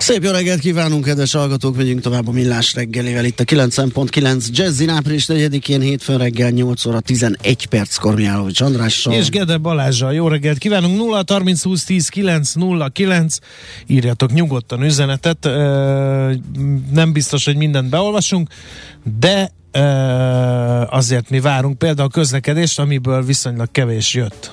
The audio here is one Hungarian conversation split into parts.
Szép jó reggelt kívánunk, kedves hallgatók! Megyünk tovább a Millás reggelivel itt a 9.9 Jazzin április 4-én hétfőn reggel 8 óra 11 perckor Miálovics Andrással. És Gede Balázsral. Jó reggelt kívánunk! 0 30 20 10 9 0 9 írjatok nyugodtan üzenetet. Nem biztos, hogy mindent beolvasunk, de azért mi várunk például a közlekedést, amiből viszonylag kevés jött.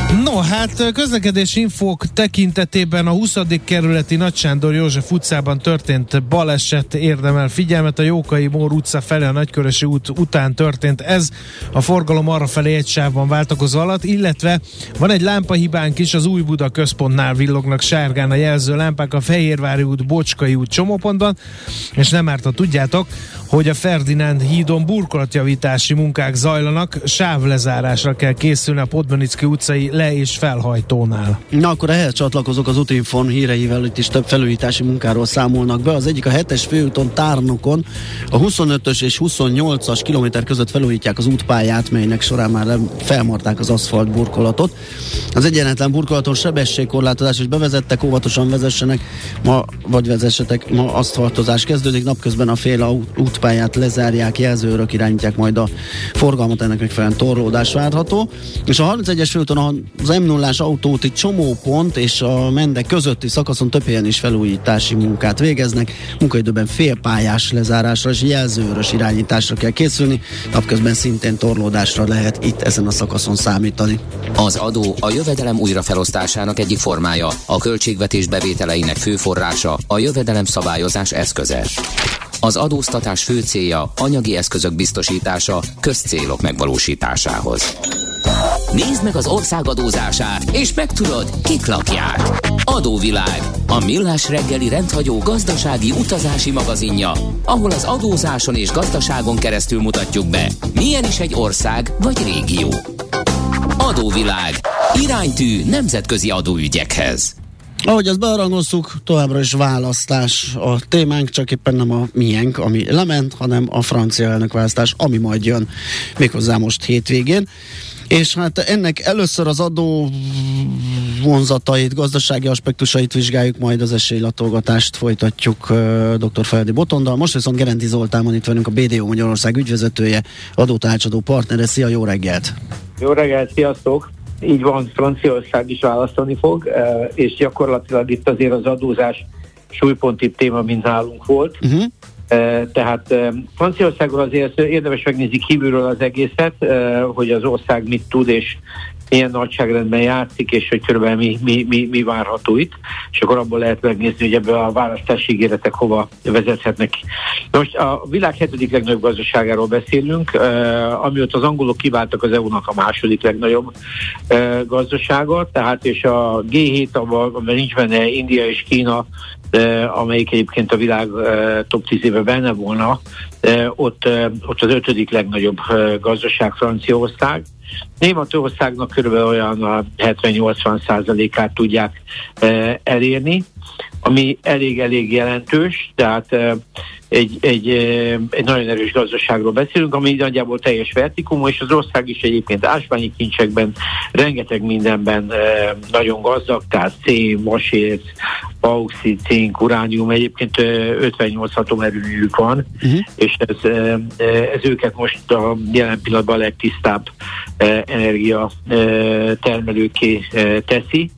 No, hát közlekedési infók tekintetében a 20. kerületi Nagysándor József utcában történt baleset érdemel figyelmet. A Jókai Mór utca felé a Nagykörösi út után történt ez. A forgalom arra felé egy sávban váltakozó alatt, illetve van egy lámpahibánk is, az Új Buda központnál villognak sárgán a jelző lámpák a Fehérvári út, Bocskai út csomópontban, és nem árt, ha tudjátok, hogy a Ferdinánd hídon burkolatjavítási munkák zajlanak, sávlezárásra kell készülni a Podmanicki utcai le- és felhajtónál. Na akkor ehhez csatlakozok az Utinfon híreivel, itt is több felújítási munkáról számolnak be. Az egyik a 7-es főúton Tárnokon, a 25-ös és 28-as kilométer között felújítják az útpályát, melynek során már felmarták az aszfalt burkolatot. Az egyenetlen burkolaton sebességkorlátozás is bevezettek, óvatosan vezessenek, ma vagy vezessetek, ma aszfaltozás kezdődik, napközben a fél útpályát lezárják, jelzőrök irányítják majd a forgalmat, ennek megfelelően torlódás várható. És a 31-es főúton az m 0 autóti csomópont és a Mende közötti szakaszon több helyen is felújítási munkát végeznek. Munkaidőben félpályás lezárásra és jelzőrös irányításra kell készülni, napközben szintén torlódásra lehet itt ezen a szakaszon számítani. Az adó a jövedelem újrafelosztásának egyik formája, a költségvetés bevételeinek fő forrása, a jövedelem szabályozás eszköze. Az adóztatás fő célja anyagi eszközök biztosítása közcélok megvalósításához. Nézd meg az ország adózását, és megtudod, kik lakják. Adóvilág, a millás reggeli rendhagyó gazdasági utazási magazinja, ahol az adózáson és gazdaságon keresztül mutatjuk be, milyen is egy ország vagy régió. Adóvilág, iránytű nemzetközi adóügyekhez. Ahogy azt bearangoztuk, továbbra is választás a témánk, csak éppen nem a miénk, ami lement, hanem a francia elnökválasztás, ami majd jön méghozzá most hétvégén. És hát ennek először az adó vonzatait, gazdasági aspektusait vizsgáljuk, majd az esélylatolgatást folytatjuk uh, dr. Feldi Botondal. Most viszont Gerendi Zoltán van itt velünk, a BDO Magyarország ügyvezetője, adótanácsadó partnere. Szia, jó reggelt! Jó reggelt, sziasztok! Így van, Franciaország is választani fog, és gyakorlatilag itt azért az adózás súlyponti téma, mint nálunk volt. Uh-huh. Tehát Franciaországról azért érdemes megnézni kívülről az egészet, hogy az ország mit tud, és milyen nagyságrendben játszik, és hogy körülbelül mi, mi, mi, mi várható itt, és akkor abból lehet megnézni, hogy ebből a választási ígéretek hova vezethetnek. Most a világ hetedik legnagyobb gazdaságáról beszélünk, uh, amióta az angolok kiváltak az EU-nak a második legnagyobb uh, gazdasága, tehát és a G7, amiben nincs benne India és Kína, uh, amelyik egyébként a világ top 10 éve benne volna, ott, ott az ötödik legnagyobb uh, gazdaság Franciaország, Németországnak körülbelül olyan 70-80 százalékát tudják e, elérni, ami elég-elég jelentős, tehát e, egy, egy, e, egy nagyon erős gazdaságról beszélünk, ami nagyjából teljes vertikum, és az ország is egyébként ásványi kincsekben, rengeteg mindenben nagyon gazdag, tehát szén, masért, bauxit, cink, uránium, egyébként 58 atomerőműjük van, uh-huh. és ez, ez őket most a jelen pillanatban a legtisztább energia termelőké teszi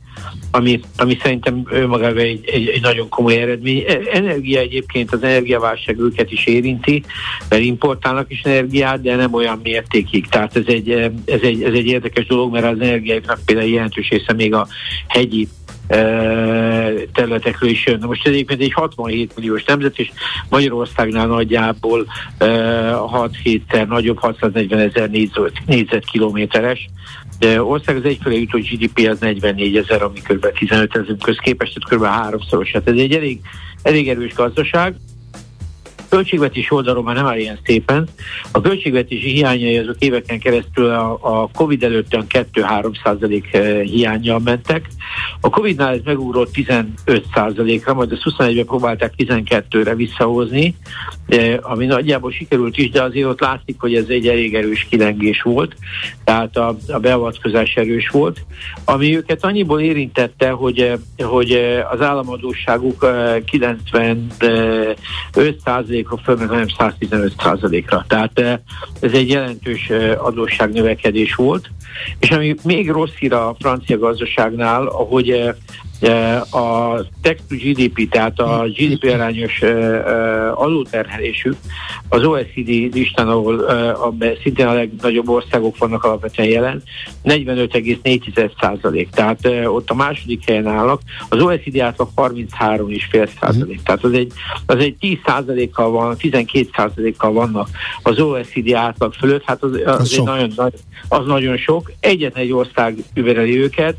ami, ami szerintem önmagában egy, egy, egy nagyon komoly eredmény. E, energia egyébként, az energiaválság őket is érinti, mert importálnak is energiát, de nem olyan mértékig. Tehát ez egy, ez egy, ez egy érdekes dolog, mert az energiáknak például jelentős része még a hegyi területekről is jön. Most egyébként egy 67 milliós nemzet, és Magyarországnál nagyjából 6-7-szer nagyobb, 640 ezer négyzetkilométeres. Ország az egyfőre jutó GDP az 44 ezer, ami kb. 15 ezer köz képest, tehát kb. háromszoros. Hát ez egy elég, elég erős gazdaság költségvetés oldalról már nem áll ilyen szépen. A költségvetési hiányai azok éveken keresztül a, a Covid előtt 2-3 százalék eh, hiányjal mentek. A Covid-nál ez megugrott 15 százalékra, majd ezt 21-ben próbálták 12-re visszahozni, eh, ami nagyjából sikerült is, de azért ott látszik, hogy ez egy elég erős kilengés volt, tehát a, a beavatkozás erős volt, ami őket annyiból érintette, hogy, eh, hogy az államadóságuk 95 százalék százalékra föl, hanem 115 százalékra. Tehát eh, ez egy jelentős eh, adósságnövekedés volt. És ami még rossz hír a francia gazdaságnál, ahogy eh, a text to GDP, tehát a GDP arányos adóterhelésük az OECD listán, ahol abban szintén a legnagyobb országok vannak alapvetően jelen, 45,4 százalék. Tehát ott a második helyen állnak. Az OECD átlag 33,5 százalék. Tehát az egy, az egy 10 százalékkal van, 12 százalékkal vannak az OECD átlag fölött. Hát az, az, az, egy nagyon, az nagyon sok. Egyetlen egy ország übereli őket,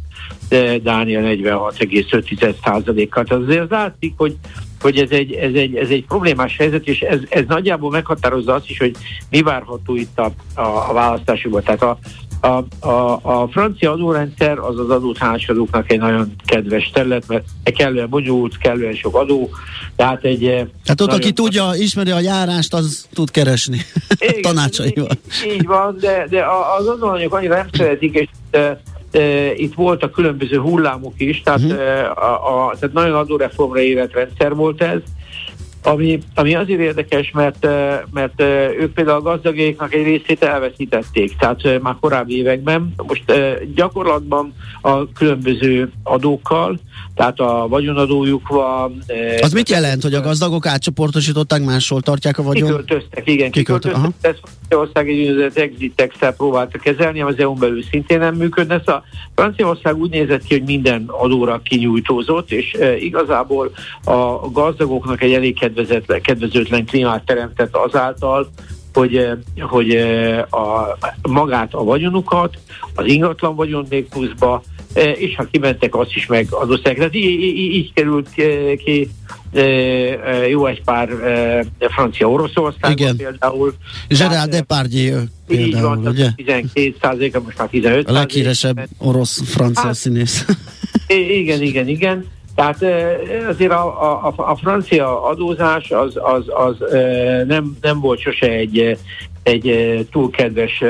Dánia 46,5%-kal. Tehát azért látszik, hogy hogy ez egy, ez, egy, ez egy problémás helyzet, és ez, ez nagyjából meghatározza azt is, hogy mi várható itt a, a, a választásokban. Tehát a, a, a, a francia adórendszer az az adótanácsadóknak egy nagyon kedves terület, mert kellően bonyolult, kellően sok adó, tehát egy... Hát ott, aki tudja, ismeri a járást, az tud keresni igen, tanácsaival. Így, így van, de, de az adóanyagok annyira nem szeretik, és itt voltak különböző hullámok is, tehát, uh-huh. a, a, tehát nagyon adóreformra érett rendszer volt ez, ami, ami azért érdekes, mert, mert ők például a gazdagéknak egy részét elveszítették, tehát már korábbi években. Most gyakorlatban a különböző adókkal, tehát a vagyonadójuk van. Az mit jelent, hogy a gazdagok átcsoportosították, máshol tartják a vagyon? Kiköltöztek, igen, kiköltöztek. Franciaország egy úgynevezett exit próbálta kezelni, az EU-n belül szintén nem működne. Szóval Franciaország úgy nézett ki, hogy minden adóra kinyújtózott, és e, igazából a gazdagoknak egy elég kedvezőtlen klímát teremtett azáltal, hogy, hogy a, magát a vagyonukat, az ingatlan vagyon még pluszba, és ha kimentek, azt is megadózták. Tehát így, így, így került ki jó egy pár francia Oroszországban például. Gerard Depardieu például, így van, ugye? 12 százaléka, most már 15 A leghíresebb orosz-francia hát, színész. igen, igen, igen. Tehát azért a, a, a francia adózás az, az, az nem, nem volt sose egy, egy túl kedves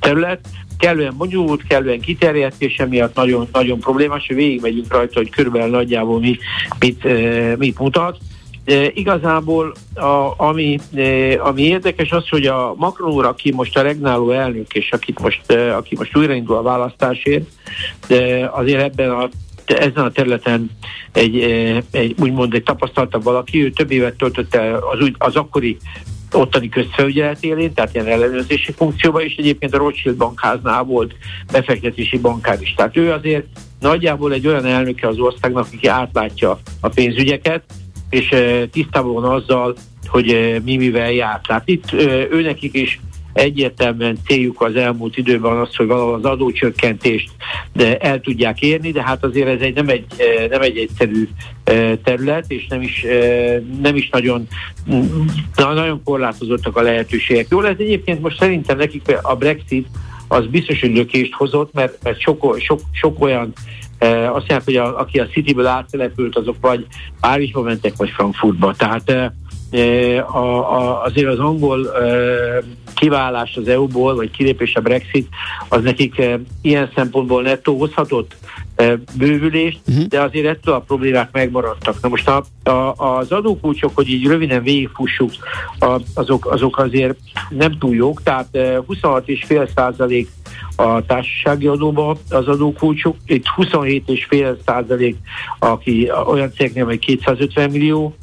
terület, kellően bonyolult, kellően kiterjedt, és emiatt nagyon, nagyon problémás, hogy végigmegyünk rajta, hogy körülbelül nagyjából mi, mit, mit mutat. De igazából a, ami, ami érdekes az, hogy a Macron úr, aki most a regnáló elnök, és akit most, aki most újraindul a választásért, de azért ebben a ezen a területen egy, egy úgymond egy tapasztaltabb valaki, ő több évet töltött el az, az akkori ottani közfelügyelet élén, tehát ilyen ellenőrzési funkcióban, és egyébként a Rothschild bankháznál volt befektetési bankár is. Tehát ő azért nagyjából egy olyan elnöke az országnak, aki átlátja a pénzügyeket, és tisztában van azzal, hogy mi mivel jár. Tehát itt őnekik is egyértelműen céljuk az elmúlt időben az, hogy valahol az adócsökkentést de el tudják érni, de hát azért ez egy, nem, egy, nem egy egyszerű terület, és nem is, nem is nagyon, nagyon korlátozottak a lehetőségek. Jó, ez egyébként most szerintem nekik a Brexit az biztos, hogy lökést hozott, mert, mert sok, sok, sok olyan azt jelenti, hogy a, aki a Cityből áttelepült, azok vagy Párizsba mentek, vagy Frankfurtba. Tehát a, a, azért az angol kiválás az EU-ból, vagy kilépés a Brexit, az nekik ilyen szempontból nettó hozhatott bővülést, uh-huh. de azért ettől a problémák megmaradtak. Na most a, a, az adókulcsok, hogy így röviden végigfussuk, a, azok, azok azért nem túl jók, tehát 26,5 százalék a társasági adóba az adókulcsok, itt 27,5 százalék, aki olyan cégnél, vagy 250 millió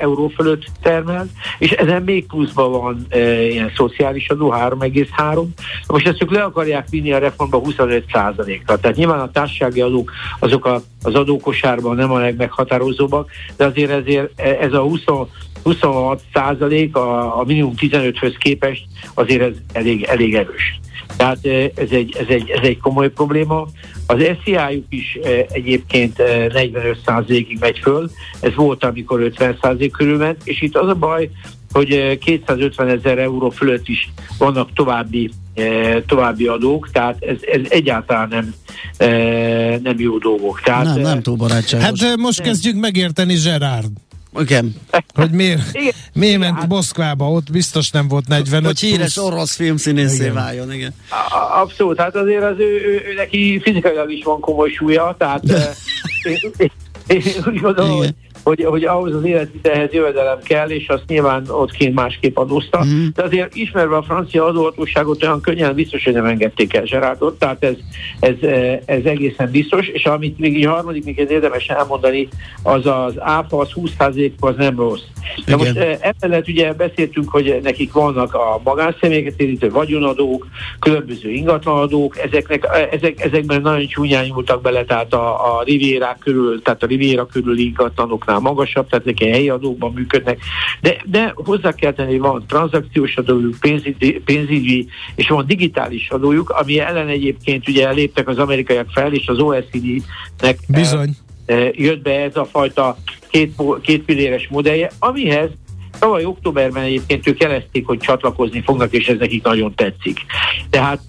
euró fölött termel, és ezen még pluszban van e, ilyen szociális adó, 3,3. Most ezt ők le akarják vinni a reformba 25 ra Tehát nyilván a társasági adók azok a, az adókosárban nem a legmeghatározóbbak, de azért ezért ez a 20 26 százalék a, a minimum 15-höz képest azért ez elég, elég erős. Tehát ez egy, ez, egy, ez egy komoly probléma. Az SZIA-juk is egyébként 45%-ig megy föl, ez volt, amikor 50% körül ment, és itt az a baj, hogy 250 ezer euró fölött is vannak további további adók, tehát ez, ez egyáltalán nem, nem jó dolgok. Tehát, nem, nem túl barátságos. Hát most nem. kezdjük megérteni Gerard. Igen. Hogy miért, igen. miért ment hát, Moszkvába, ott biztos nem volt 45 Hogy híres orosz filmszínészé váljon, igen. Abszolút, hát azért az ő, ő, ő neki fizikailag is van komoly súlya, tehát én, én, én úgy gondolom, hogy hogy, hogy ahhoz az életvitelhez jövedelem kell, és azt nyilván ott kint másképp adózta. Mm. De azért ismerve a francia adóhatóságot olyan könnyen biztos, hogy nem engedték el Zserádot, tehát ez, ez, ez egészen biztos, és amit még így harmadik, még érdemes elmondani, az az áfa, az 20% az nem rossz. Na most emellett ugye beszéltünk, hogy nekik vannak a magánszemélyeket érintő vagyonadók, különböző ingatlanadók, ezeknek, ezek, ezekben nagyon csúnyán nyúltak bele, tehát a, a rivérák körül, tehát a rivéra körül ingatlanoknál magasabb, tehát neki helyi adókban működnek, de, de hozzá kell tenni, van tranzakciós adójuk, pénzügyi, pénzügyi és van digitális adójuk, ami ellen egyébként ugye léptek az amerikaiak fel, és az OECD-nek Bizony. jött be ez a fajta két, két pilléres modellje, amihez tavaly októberben egyébként ők jelezték, hogy csatlakozni fognak, és ez nekik nagyon tetszik. Tehát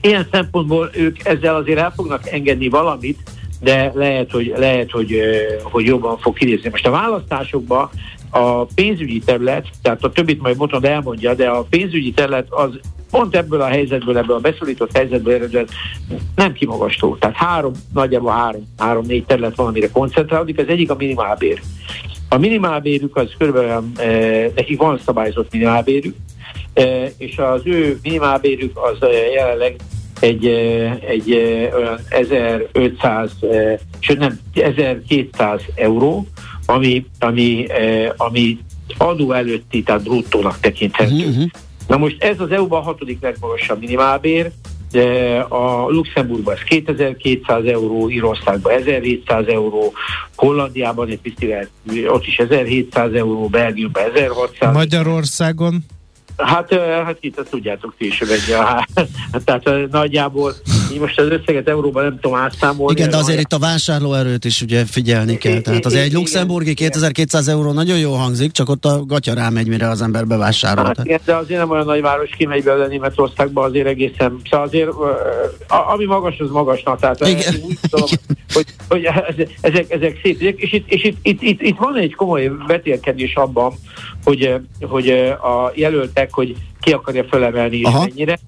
ilyen szempontból ők ezzel azért el fognak engedni valamit, de lehet, hogy, lehet, hogy, hogy jobban fog kinézni. Most a választásokban a pénzügyi terület, tehát a többit majd Botond elmondja, de a pénzügyi terület az pont ebből a helyzetből, ebből a beszorított helyzetből eredően nem kimagasztó. Tehát három, nagyjából három, három-négy terület van, amire koncentrálódik. Az egyik a minimálbér. A minimálbérük az körülbelül, e, nekik van szabályozott minimálbérük, e, és az ő minimálbérük az jelenleg egy, egy olyan 1500, sőt nem, 1200 euró, ami, ami, ami adó előtti, tehát bruttónak tekinthető. Uh-huh. Na most ez az EU-ban a hatodik legmagasabb minimálbér, de a Luxemburgban ez 2200 euró, Írországban 1700 euró, Hollandiában egy picit ott is 1700 euró, Belgiumban 1600. Magyarországon? Hát, hát itt azt tudjátok ti is, hogy a, tehát nagyjából így most az összeget euróban nem tudom átszámolni. Igen, de azért itt a vásárlóerőt is ugye figyelni kell. Tehát azért egy luxemburgi 2200 euró nagyon jó hangzik, csak ott a gatya rámegy, mire az ember bevásárol. Hát igen, de azért nem olyan nagy város kimegy belőle Németországba, azért egészen, szóval azért ami magas, az magasnak. Tehát igen. úgy tudom, hogy, hogy ezek, ezek szép és itt, és itt, itt, itt, itt van egy komoly vetélkedés abban, hogy, hogy a jelöltek, hogy ki akarja felemelni és mennyire.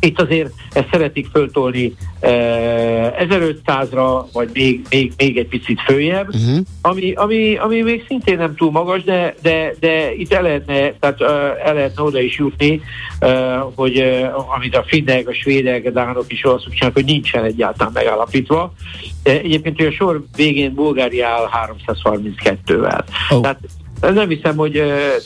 Itt azért ezt szeretik föltolni eh, 1500-ra, vagy még, még, még egy picit följebb, uh-huh. ami, ami, ami még szintén nem túl magas, de, de, de itt el lehetne, tehát, uh, el lehetne oda is jutni, uh, hogy uh, amit a finnek, a svédek, a dánok is olaszok csinálnak, hogy nincsen egyáltalán megállapítva. De egyébként hogy a sor végén Bulgária áll 332-vel. Oh. Tehát nem hiszem, hogy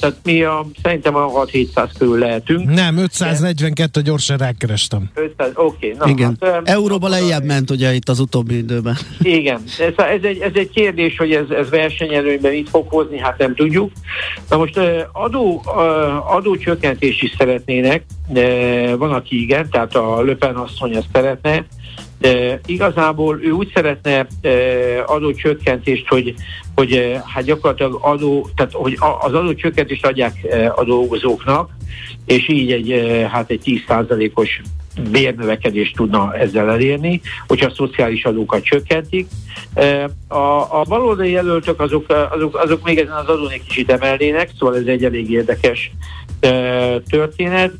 tehát mi a, szerintem a 6-700 körül lehetünk. Nem, 542 gyorsan rákerestem. 500, oké. Okay, Igen. Hát, Euróba lejjebb ment ugye itt az utóbbi időben. Igen. Ez, ez, egy, ez egy kérdés, hogy ez, ez versenyelőnyben mit fog hozni, hát nem tudjuk. Na most adó, adócsökkentést is szeretnének, van, aki igen, tehát a Löpen asszony ezt szeretne, de igazából ő úgy szeretne adócsökkentést, hogy, hogy hát gyakorlatilag adó, tehát hogy az adócsökkentést adják a dolgozóknak, és így egy, hát egy 10%-os bérnövekedést tudna ezzel elérni, hogyha a szociális adókat csökkentik. A, a baloldali jelöltök azok, azok, azok még ezen az adón egy kicsit emelnének, szóval ez egy elég érdekes történet.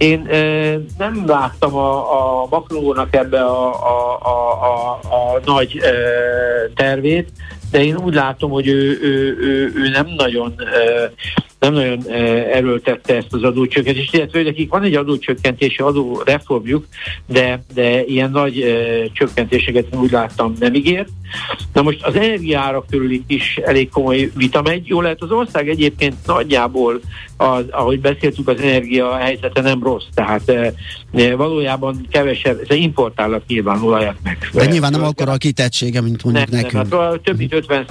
Én e, nem láttam a, a Macronnak ebbe a, a, a, a, a nagy e, tervét, de én úgy látom, hogy ő, ő, ő, ő nem nagyon e, nem nagyon erőltette ezt az adócsökkentést, illetve nekik van egy adócsökkentési adóreformjuk, de, de ilyen nagy csökkentéseket úgy láttam nem ígért. Na most az energiárak körül itt is elég komoly vita megy. Jó lehet, az ország egyébként nagyjából, az, ahogy beszéltük, az energia helyzete nem rossz, tehát e, valójában kevesebb, ez importálnak nyilván olajat meg. De nyilván nem akkor a kitettsége, mint mondjuk nem, nekünk. Nem, hát több mint 50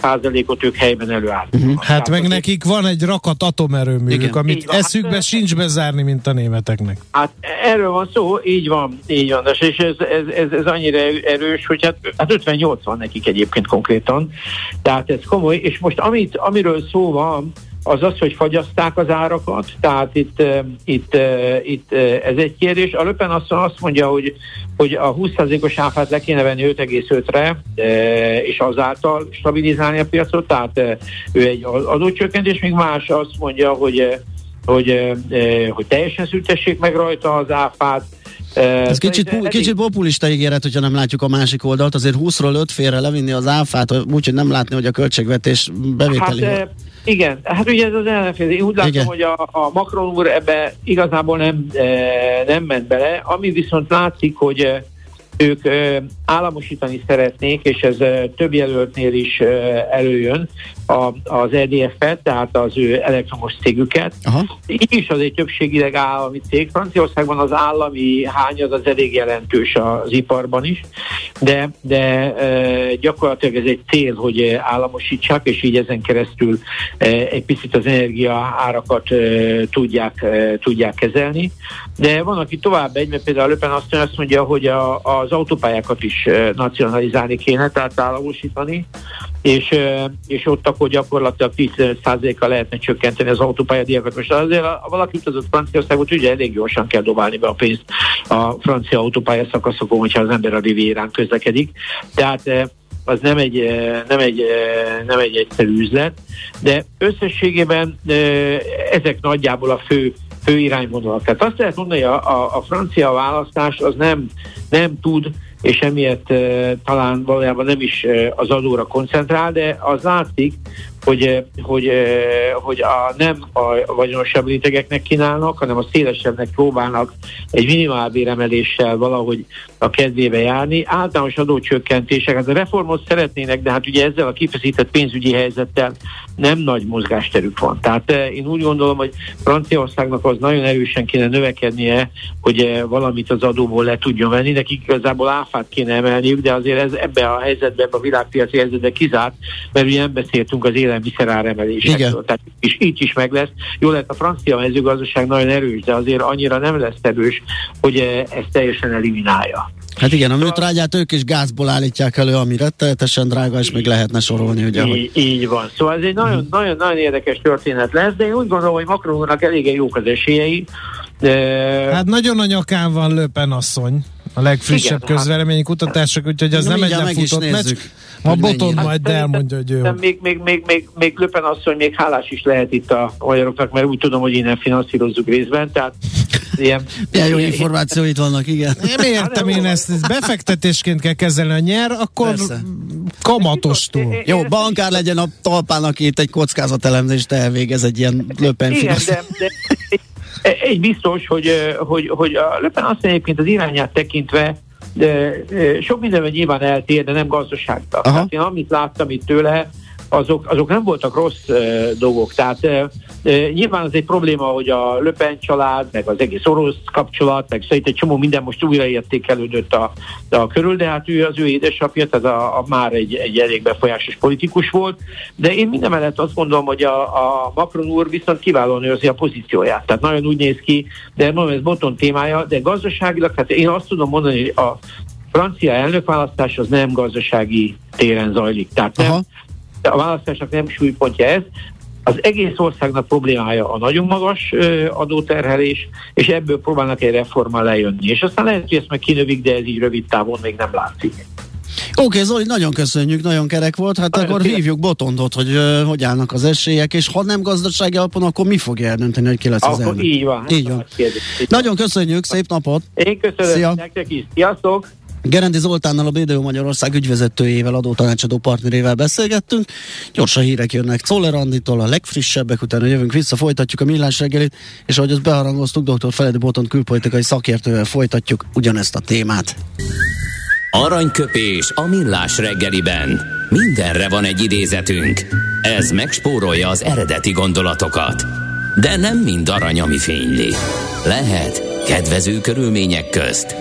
ot ők helyben előállt. Uh-huh. Hát tehát meg nekik van egy rakat atomerőművük, amit van, eszükbe hát, sincs bezárni, mint a németeknek. Hát erről van szó, így van, így van, és ez, ez, ez, ez annyira erős, hogy hát, hát 58 van nekik egyébként konkrétan. Tehát ez komoly, és most amit, amiről szó van, az az, hogy fagyaszták az árakat, tehát itt, itt, itt ez egy kérdés. A Löpen azt, azt mondja, hogy, hogy a 20%-os áfát le kéne venni 5,5-re, és azáltal stabilizálni a piacot, tehát ő egy adócsökkentés, még más azt mondja, hogy, hogy, hogy teljesen szültessék meg rajta az áfát, ez kicsit, elég... kicsit populista ígéret, hogyha nem látjuk a másik oldalt. Azért 20-ról 5 félre levinni az áfát, úgyhogy nem látni, hogy a költségvetés bevételi. Hát, igen, hát ugye ez az ellenfél. Én úgy látom, igen. hogy a, a Macron úr ebbe igazából nem, nem ment bele. Ami viszont látszik, hogy ők államosítani szeretnék, és ez több jelöltnél is előjön, a, az EDF-et, tehát az ő elektromos cégüket. Aha. Így is az egy többségileg állami cég. Franciaországban az állami hányad az elég jelentős az iparban is, de, de e, gyakorlatilag ez egy cél, hogy államosítsák, és így ezen keresztül e, egy picit az energia árakat e, tudják, tudják kezelni. De van, aki tovább egy, mert például Löpen azt mondja, hogy a, az autópályákat is nacionalizálni kéne, tehát államosítani, és, és ott akkor gyakorlatilag 10%-kal lehetne csökkenteni az autópályadíjakat. Most azért, ha valaki utazott Franciaországot, ugye elég gyorsan kell dobálni be a pénzt a francia autópálya szakaszokon, hogyha az ember a rivérán közlekedik. Tehát az nem egy, nem egy, nem egy egyszerű üzlet, de összességében ezek nagyjából a fő fő irányvonalak. Tehát azt lehet mondani, hogy a, a, a francia választás az nem, nem tud és emiatt talán valójában nem is az adóra koncentrál, de az látszik, hogy, hogy, hogy a, nem a vagyonosabb rétegeknek kínálnak, hanem a szélesebbnek próbálnak egy minimálbéremeléssel valahogy a kedvébe járni. Általános adócsökkentések, hát a reformot szeretnének, de hát ugye ezzel a kifeszített pénzügyi helyzettel nem nagy mozgásterük van. Tehát én úgy gondolom, hogy Franciaországnak az nagyon erősen kéne növekednie, hogy valamit az adóból le tudjon venni. Nekik igazából áfát kéne emelniük, de azért ez ebbe a helyzetben, ebbe a világpiaci helyzetben kizárt, mert ugye nem beszéltünk az élelmiszeráremelésekről. Tehát és így is meg lesz. Jó lehet, a francia mezőgazdaság nagyon erős, de azért annyira nem lesz erős, hogy ezt teljesen eliminálja. Hát igen, a műtrágyát ők is gázból állítják elő, ami rettenetesen drága, és még lehetne sorolni, ugye? Így, így van. Szóval ez egy nagyon, uh-huh. nagyon, nagyon érdekes történet lesz, de én úgy gondolom, hogy Macronnak eléggé jók az esélyei. De... Hát nagyon a nyakán van Löpen asszony a legfrissebb Igen, hát- közveleményi kutatások, úgyhogy az nem egy lefutott meccs. A boton hát majd elmondja, hogy ő. Még, még, még, még, még Löpen asszony még hálás is lehet itt a magyaroknak, mert úgy tudom, hogy innen finanszírozzuk részben, tehát ilyen... Milyen jó információit vannak, igen. Nem értem én ezt, ezt befektetésként kell kezelni, a nyer, akkor Persze. kamatostól. Jó, bankár legyen a talpán, aki itt egy kockázatelemzést elvégez egy ilyen löpen Igen, de, de egy biztos, hogy, hogy, hogy a Löpen azt egyébként az irányát tekintve de, sok mindenben nyilván eltér, de nem gazdaságban. Tehát én amit láttam itt tőle, azok, azok nem voltak rossz uh, dolgok. Tehát uh, uh, nyilván az egy probléma, hogy a Löpen család, meg az egész orosz kapcsolat, meg szerint egy csomó minden most újraértékelődött a, a körül, de hát ő az ő édesapja, tehát a, a már egy, egy elég befolyásos politikus volt. De én minden mellett azt gondolom, hogy a, a Macron úr viszont kiválóan őrzi a pozícióját. Tehát nagyon úgy néz ki, de mondom, ez boton témája, de gazdaságilag, tehát én azt tudom mondani, hogy a francia elnökválasztás az nem gazdasági téren zajlik. Tehát nem, a választásnak nem súlypontja ez, az egész országnak problémája a nagyon magas adóterhelés, és ebből próbálnak egy reformmal lejönni. És aztán lehet, hogy ezt meg kinövik, de ez így rövid távon még nem látszik. Oké, okay, Zoli, nagyon köszönjük, nagyon kerek volt. Hát nagyon akkor hívjuk Botondot, hogy uh, hogy állnak az esélyek, és ha nem gazdasági alapon, akkor mi fogja eldönteni, hogy ki lesz az elnök? Így van. Így van. Kérdés, így nagyon köszönjük, szép napot! Én köszönöm Szia. nektek is. Sziasztok! Gerendi Zoltánnal a BDO Magyarország ügyvezetőjével, adótanácsadó partnerével beszélgettünk. Gyorsan hírek jönnek Czoller Anditól, a legfrissebbek, utána jövünk vissza, folytatjuk a millás reggelit, és ahogy azt beharangoztuk, dr. Feledi Boton külpolitikai szakértővel folytatjuk ugyanezt a témát. Aranyköpés a millás reggeliben. Mindenre van egy idézetünk. Ez megspórolja az eredeti gondolatokat. De nem mind arany, ami fényli. Lehet kedvező körülmények közt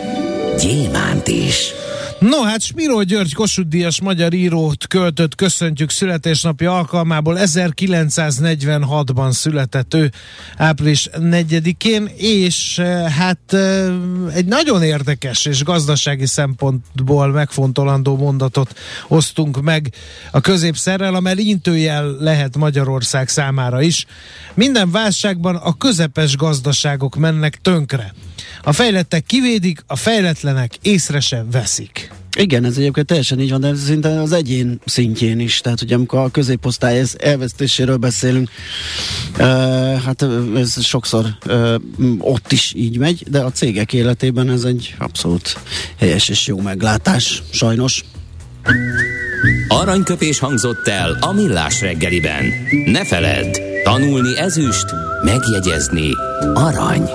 gyémánt is. No hát Spiró György Kossuth Díjas magyar írót költött köszöntjük születésnapi alkalmából 1946-ban született ő április 4-én, és eh, hát eh, egy nagyon érdekes és gazdasági szempontból megfontolandó mondatot osztunk meg a középszerrel, amely intőjel lehet Magyarország számára is. Minden válságban a közepes gazdaságok mennek tönkre. A fejlettek kivédik, a fejletlenek észre sem veszik. Igen, ez egyébként teljesen így van, de szinte az egyén szintjén is. Tehát, hogy amikor a középosztály elvesztéséről beszélünk, uh, hát ez sokszor uh, ott is így megy, de a cégek életében ez egy abszolút helyes és jó meglátás, sajnos. Aranyköpés hangzott el a millás reggeliben. Ne feledd, tanulni ezüst, megjegyezni arany.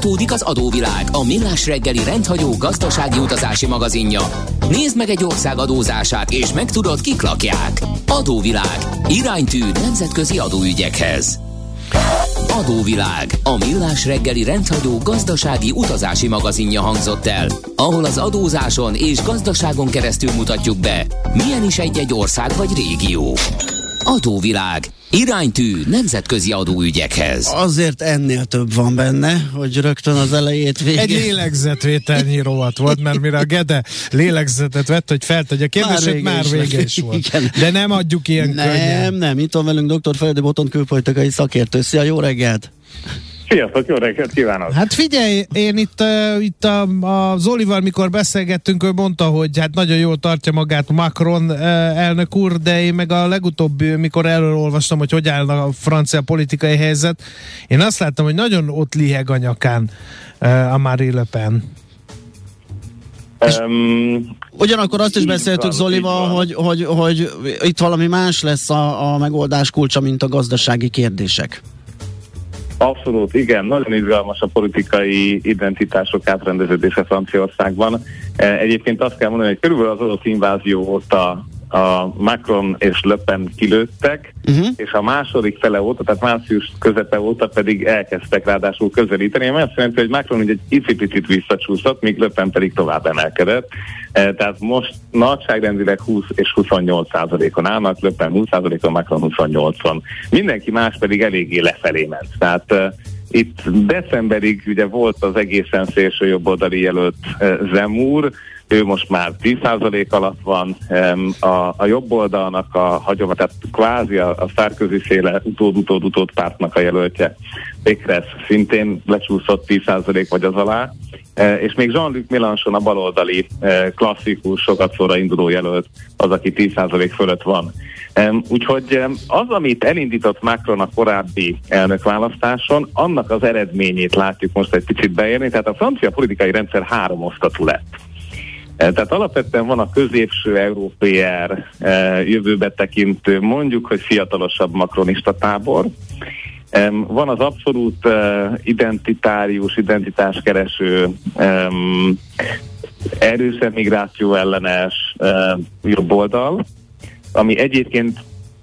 Folytatódik az adóvilág, a millás reggeli rendhagyó gazdasági utazási magazinja. Nézd meg egy ország adózását, és megtudod, kik lakják. Adóvilág. Iránytű nemzetközi adóügyekhez. Adóvilág. A millás reggeli rendhagyó gazdasági utazási magazinja hangzott el, ahol az adózáson és gazdaságon keresztül mutatjuk be, milyen is egy-egy ország vagy régió. Adóvilág. Iránytű nemzetközi adóügyekhez. Azért ennél több van benne, hogy rögtön az elejét végén. Egy lélegzetvételnyi rovat volt, mert mire a Gede lélegzetet vett, hogy feltegye a kérdését, már vége, már vége is volt. Igen. De nem adjuk ilyen Nem, könnyen. nem, itt van velünk dr. Feledi Boton külpolitikai szakértő. Szia, jó reggelt! Sziasztok, jó reggelt kívánok! Hát figyelj, én itt, uh, itt a, a Zolival, mikor beszélgettünk, ő mondta, hogy hát nagyon jól tartja magát Macron uh, elnök úr, de én meg a legutóbbi, mikor erről olvastam, hogy hogy áll a francia politikai helyzet, én azt láttam, hogy nagyon ott liheg a nyakán uh, a Marie Le Pen. Um, Ugyanakkor azt is beszéltük Zolival, hogy, hogy, hogy itt valami más lesz a, a megoldás kulcsa, mint a gazdasági kérdések. Abszolút, igen. Nagyon izgalmas a politikai identitások átrendeződése Franciaországban. E, egyébként azt kell mondani, hogy körülbelül az orosz invázió óta a Macron és Le Pen kilőttek, uh-huh. és a második fele óta, tehát március közepe óta pedig elkezdtek ráadásul közelíteni, ami azt jelenti, hogy Macron egy icipicit visszacsúszott, míg Le Pen pedig tovább emelkedett. E, tehát most nagyságrendileg 20 és 28 százalékon állnak, Le Pen 20 százalékon, Macron 28-on. Mindenki más pedig eléggé lefelé ment. Tehát e, itt decemberig ugye volt az egészen szélső jobboldali jelölt e, Zemúr, ő most már 10% alatt van, a, a jobb oldalnak a hagyomat, tehát kvázi a, a Szárközi széle utód-utód-utód pártnak a jelöltje. Pékres szintén lecsúszott 10% vagy az alá, e, és még Jean-Luc Mélenchon a baloldali e, klasszikus, sokat szóra induló jelölt, az, aki 10% fölött van. Úgyhogy az, amit elindított Macron a korábbi elnökválasztáson, annak az eredményét látjuk most egy picit beérni, tehát a francia politikai rendszer három osztatú lett. E, tehát alapvetően van a középső európér e, jövőbe tekintő, mondjuk, hogy fiatalosabb makronista tábor. Van az abszolút identitárius, identitáskereső, erős migráció ellenes jobb oldal, ami egyébként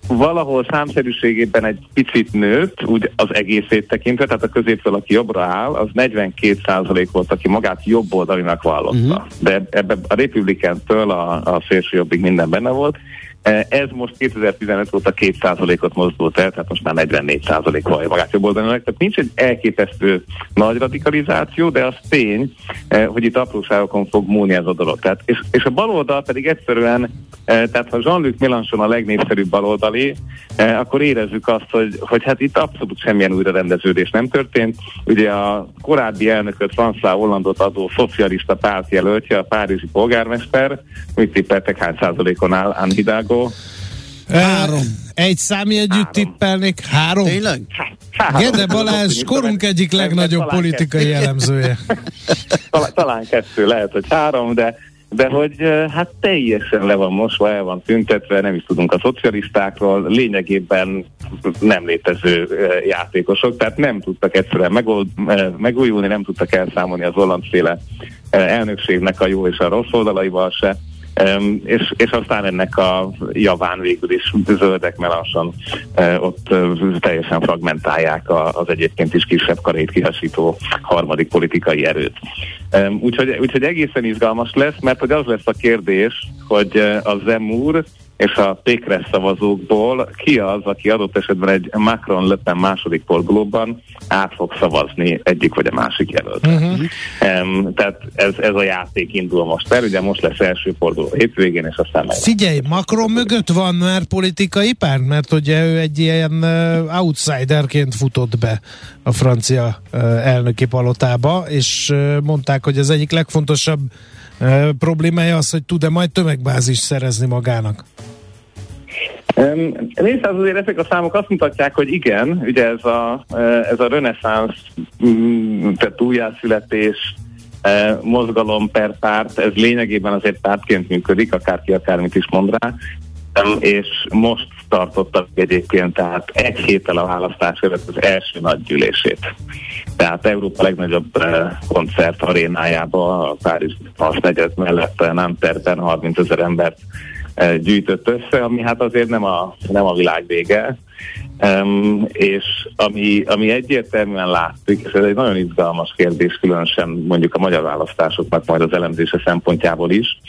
valahol számszerűségében egy picit nőtt, úgy az egészét tekintve, tehát a középtől, aki jobbra áll, az 42% volt, aki magát jobb oldalinak vallotta. Uh-huh. De ebben a republikántől a, a szélső jobbig minden benne volt, ez most 2015 óta 2%-ot mozdult el, tehát most már 44% vallja magát jobb oldalnak. Tehát nincs egy elképesztő nagy radikalizáció, de az tény, e, hogy itt apróságokon fog múlni ez a dolog. Tehát, és, és a baloldal pedig egyszerűen, e, tehát ha Jean-Luc Mélenchon a legnépszerűbb baloldali, akkor érezzük azt, hogy, hogy hát itt abszolút semmilyen újrarendeződés nem történt. Ugye a korábbi elnököt, François Hollandot adó szocialista pártjelöltje, a párizsi polgármester, mit tippeltek hány százalékon áll Anne Hidalgo? Három. Egy számjegyütt Három. tippelnék. Három? Tényleg? Hát, Gede Balázs, korunk egyik legnagyobb talán politikai elemzője. talán, talán kettő, lehet, hogy három, de de hogy hát teljesen le van mosva, el van tüntetve, nem is tudunk a szocialistákról, lényegében nem létező játékosok, tehát nem tudtak egyszerűen megold, megújulni, nem tudtak elszámolni az hollandféle elnökségnek a jó és a rossz oldalaival se. És, és aztán ennek a javán végül is zöldek melassan uh, ott uh, teljesen fragmentálják az egyébként is kisebb karét kihasító harmadik politikai erőt. Úgyhogy, úgyhogy egészen izgalmas lesz, mert hogy az lesz a kérdés, hogy uh, a Zemúr és a Pékres szavazókból ki az, aki adott esetben egy Macron Le Pen második fordulóban át fog szavazni egyik vagy a másik jelölt. Uh-huh. Um, tehát ez, ez a játék indul most el, ugye most lesz első forduló hétvégén, és aztán meg. Figyelj, Macron mögött van már politikai párt, mert ugye ő egy ilyen uh, outsiderként futott be a francia uh, elnöki palotába, és uh, mondták, hogy az egyik legfontosabb uh, problémája az, hogy tud-e majd tömegbázis szerezni magának. Um, Nézd, hát azért ezek a számok azt mutatják, hogy igen, ugye ez a, ez a reneszánsz, mm, tehát újjászületés, mozgalom per párt, ez lényegében azért pártként működik, akárki akármit is mond rá, és most tartottak egyébként, tehát egy héttel a választás előtt az első nagy gyűlését. Tehát Európa legnagyobb koncert arénájába, a Párizs negyed mellett Nanterben 30 ezer embert gyűjtött össze, ami hát azért nem a, nem a világ vége. Um, és ami, ami egyértelműen látszik, és ez egy nagyon izgalmas kérdés, különösen mondjuk a magyar választásoknak majd az elemzése szempontjából is,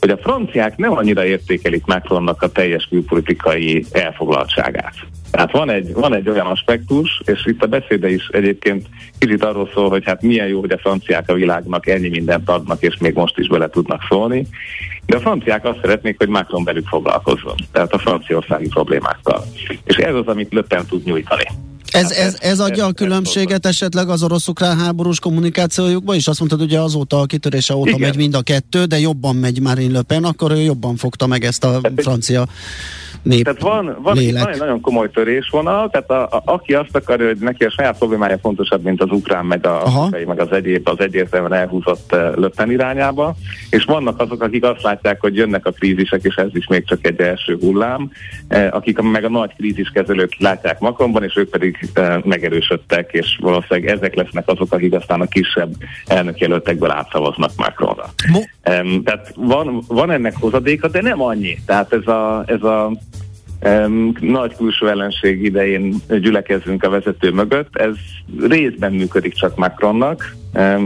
hogy a franciák nem annyira értékelik Macronnak a teljes külpolitikai elfoglaltságát. Tehát van egy, van egy olyan aspektus, és itt a beszéde is egyébként kicsit arról szól, hogy hát milyen jó, hogy a franciák a világnak ennyi mindent adnak, és még most is bele tudnak szólni. De a franciák azt szeretnék, hogy Macron velük foglalkozzon, tehát a franciaországi problémákkal. És ez az, amit Löppen tud nyújtani. Ez, ez, ez adja a különbséget esetleg az orosz-ukrán háborús kommunikációjukban is? Azt mondtad, ugye azóta a kitörése óta Igen. megy mind a kettő, de jobban megy Marine Le Pen, akkor ő jobban fogta meg ezt a francia nép Tehát van, van egy nagyon, komoly törésvonal, tehát a, a, aki azt akarja, hogy neki a saját problémája fontosabb, mint az ukrán, meg a afrikai, meg az egyéb, az egyértelműen elhúzott uh, löppen irányába, és vannak azok, akik azt látják, hogy jönnek a krízisek, és ez is még csak egy első hullám, uh, akik meg a nagy kríziskezelők látják magamban, és ők pedig uh, megerősödtek, és valószínűleg ezek lesznek azok, akik aztán a kisebb elnökjelöltekből átszavaznak Macronra. Mo- tehát van, van ennek hozadéka, de nem annyi. Tehát ez a, ez a nagy külső ellenség idején gyülekezünk a vezető mögött. Ez részben működik csak Macronnak.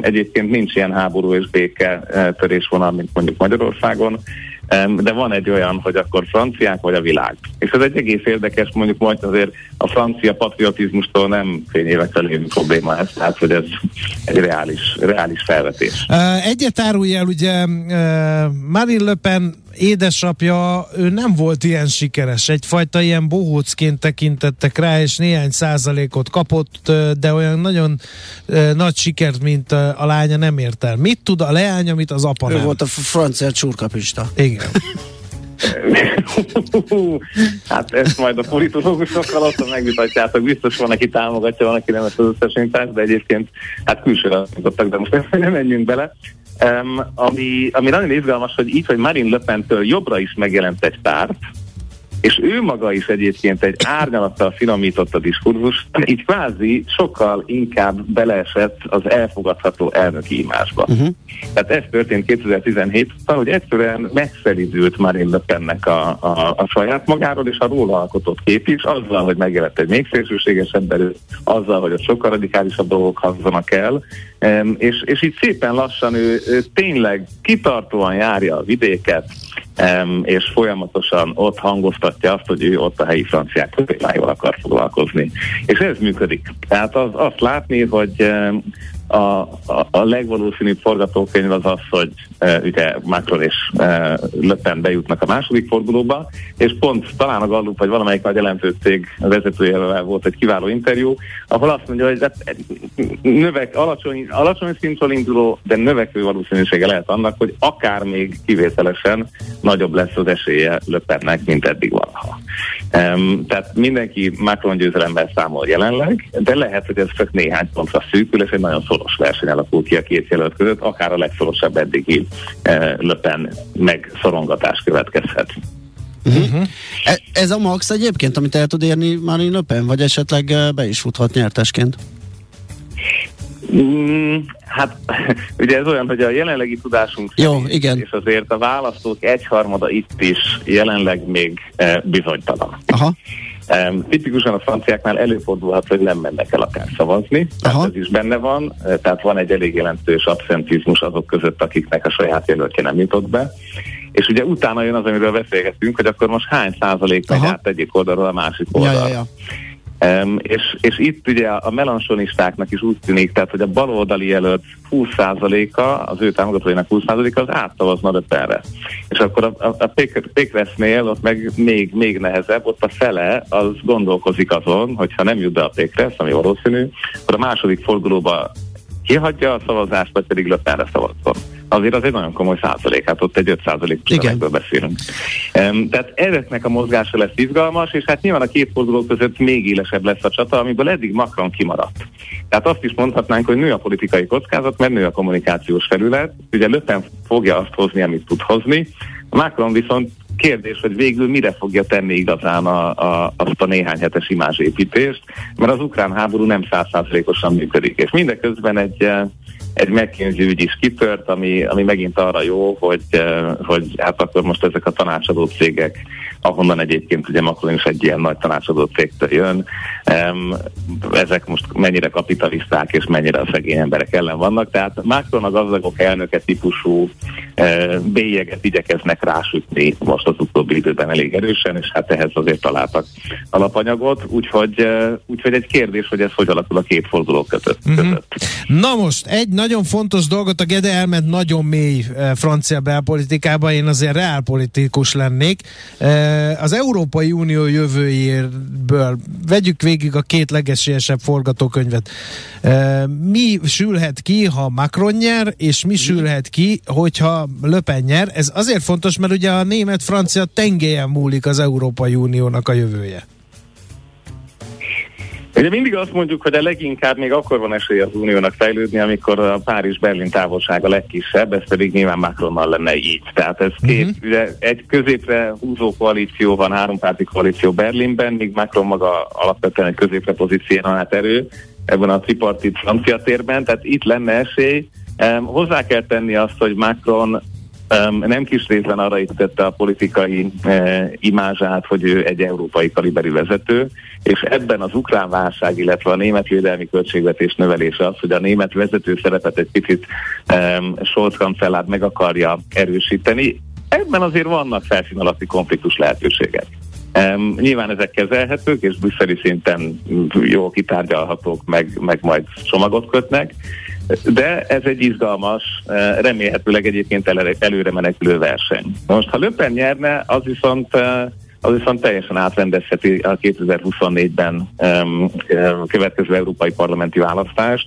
Egyébként nincs ilyen háború és béke uh, törésvonal, mint mondjuk Magyarországon de van egy olyan, hogy akkor franciák vagy a világ. És ez egy egész érdekes, mondjuk majd azért a francia patriotizmustól nem fényévekkel lévő probléma ez, tehát hogy ez egy reális, reális felvetés. Egyet árulj el, ugye Marine Le Pen édesapja, ő nem volt ilyen sikeres, egyfajta ilyen bohócként tekintettek rá, és néhány százalékot kapott, de olyan nagyon nagy sikert, mint a lánya nem ért el. Mit tud a leány, amit az apa Ő nem? volt a francia csurkapista. Igen. hát ezt majd a politológusokkal ott megvitatjátok, biztos van, aki támogatja, van, aki nem ezt az összesítást, de egyébként hát külsőre de most nem menjünk bele. Um, ami, ami nagyon izgalmas, hogy így, hogy Marine Le Pen-től jobbra is megjelent egy párt, és ő maga is egyébként egy árnyalattal finomított a diskurzus, így kvázi sokkal inkább beleesett az elfogadható elnöki imásba. Uh-huh. Tehát ez történt 2017 ben hogy egyszerűen megszelidült Marine Le Pennek a, a, a saját magáról, és a róla alkotott kép is, azzal, hogy megjelent egy még szélsőségesebb erő, azzal, hogy a sokkal radikálisabb dolgok hangzanak el, és, és így szépen lassan ő, ő tényleg kitartóan járja a vidéket, és folyamatosan ott hangoztatja azt, hogy ő ott a helyi franciák problémáival akar foglalkozni. És ez működik. Tehát az, azt látni, hogy a, a, a legvalószínűbb forgatókönyv az az, hogy e, ugye Macron és e, Le Pen bejutnak a második fordulóba, és pont talán a Gallup vagy valamelyik nagy jelentős cég vezetőjével volt egy kiváló interjú, ahol azt mondja, hogy hát, növek, alacsony, alacsony szintről induló, de növekvő valószínűsége lehet annak, hogy akár még kivételesen nagyobb lesz az esélye Le Pennek, mint eddig valaha. Um, tehát mindenki Macron győzelemben számol jelenleg, de lehet, hogy ez csak néhány pontra szűkül, és egy nagyon szoros verseny alakul ki a két jelölt között, akár a legszorosabb eddigi uh, Le Pen megszorongatás következhet. Uh-huh. Ez a max egyébként, amit el tud érni Marine Le Pen, vagy esetleg be is futhat nyertesként? Mm, hát ugye ez olyan, hogy a jelenlegi tudásunk Jó, szerint, igen. és azért a választók egyharmada itt is jelenleg még e, bizonytalan. Aha. Um, tipikusan a franciáknál előfordulhat, hogy nem mennek el akár szavazni, tehát ez is benne van, tehát van egy elég jelentős abszentizmus azok között, akiknek a saját jelöltje nem jutott be. És ugye utána jön az, amiről beszélgettünk, hogy akkor most hány százalék megy át egyik oldalról a másik oldalra. Ja, ja, ja. Um, és, és itt ugye a melansonistáknak is úgy tűnik, tehát hogy a baloldali jelölt 20%-a, az ő támogatóinak 20%-a az átszavazna Le És akkor a, a, a Pékresznél ott meg még, még nehezebb, ott a fele az gondolkozik azon, hogyha nem jut be a Pékresz, ami valószínű, akkor a második fordulóba kihagyja a szavazást, vagy pedig Le Penre szavazzon azért az egy nagyon komoly százalék, hát ott egy 5 százalékos beszélünk. Um, tehát ezeknek a mozgása lesz izgalmas, és hát nyilván a két forduló között még élesebb lesz a csata, amiből eddig Macron kimaradt. Tehát azt is mondhatnánk, hogy nő a politikai kockázat, mert nő a kommunikációs felület. Ugye Löpen fogja azt hozni, amit tud hozni. Macron viszont kérdés, hogy végül mire fogja tenni igazán a, a, azt a néhány hetes imázsépítést, mert az ukrán háború nem százszázalékosan működik. És mindeközben egy egy McKinsey ügy is kitört, ami, ami megint arra jó, hogy, eh, hogy hát akkor most ezek a tanácsadó cégek, ahonnan egyébként ugye Macron is egy ilyen nagy tanácsadó cégtől jön, ezek most mennyire kapitalisták és mennyire a szegény emberek ellen vannak, tehát Macron a gazdagok elnöke típusú eh, bélyeget igyekeznek rásütni most az utóbbi időben elég erősen, és hát ehhez azért találtak alapanyagot, úgyhogy, eh, úgyhogy egy kérdés, hogy ez hogy alakul a két forduló között. Mm-hmm. Na most, egy nagyon fontos dolgot, a Gede elment nagyon mély e, francia belpolitikába, én azért reálpolitikus lennék. E, az Európai Unió jövőjéből vegyük végig a két legesélyesebb forgatókönyvet. E, mi sülhet ki, ha Macron nyer, és mi sülhet ki, hogyha Le Pen nyer? Ez azért fontos, mert ugye a német-francia tengélyen múlik az Európai Uniónak a jövője. Ugye mindig azt mondjuk, hogy a leginkább még akkor van esély az uniónak fejlődni, amikor a Párizs-Berlin távolsága legkisebb, ez pedig nyilván Macronnal lenne így. Tehát ez két, uh-huh. ugye egy középre húzó koalíció van, hárompárti koalíció Berlinben, míg Macron maga alapvetően egy középre pozícionált erő ebben a tripartit francia térben, tehát itt lenne esély. Um, hozzá kell tenni azt, hogy Macron nem kis részben arra tette a politikai uh, imázsát, hogy ő egy európai kaliberű vezető, és ebben az ukrán válság, illetve a német védelmi költségvetés növelése az, hogy a német vezető szerepet egy picit Scholz kancellár meg akarja erősíteni. Ebben azért vannak felszín alatti konfliktus lehetőségek. Um, nyilván ezek kezelhetők, és brüsszeli szinten jó kitárgyalhatók, meg, meg majd csomagot kötnek, de ez egy izgalmas, eh, remélhetőleg egyébként előre menekülő verseny. Most, ha Löpen nyerne, az viszont eh, az viszont teljesen átrendezheti a 2024-ben um, következő európai parlamenti választást.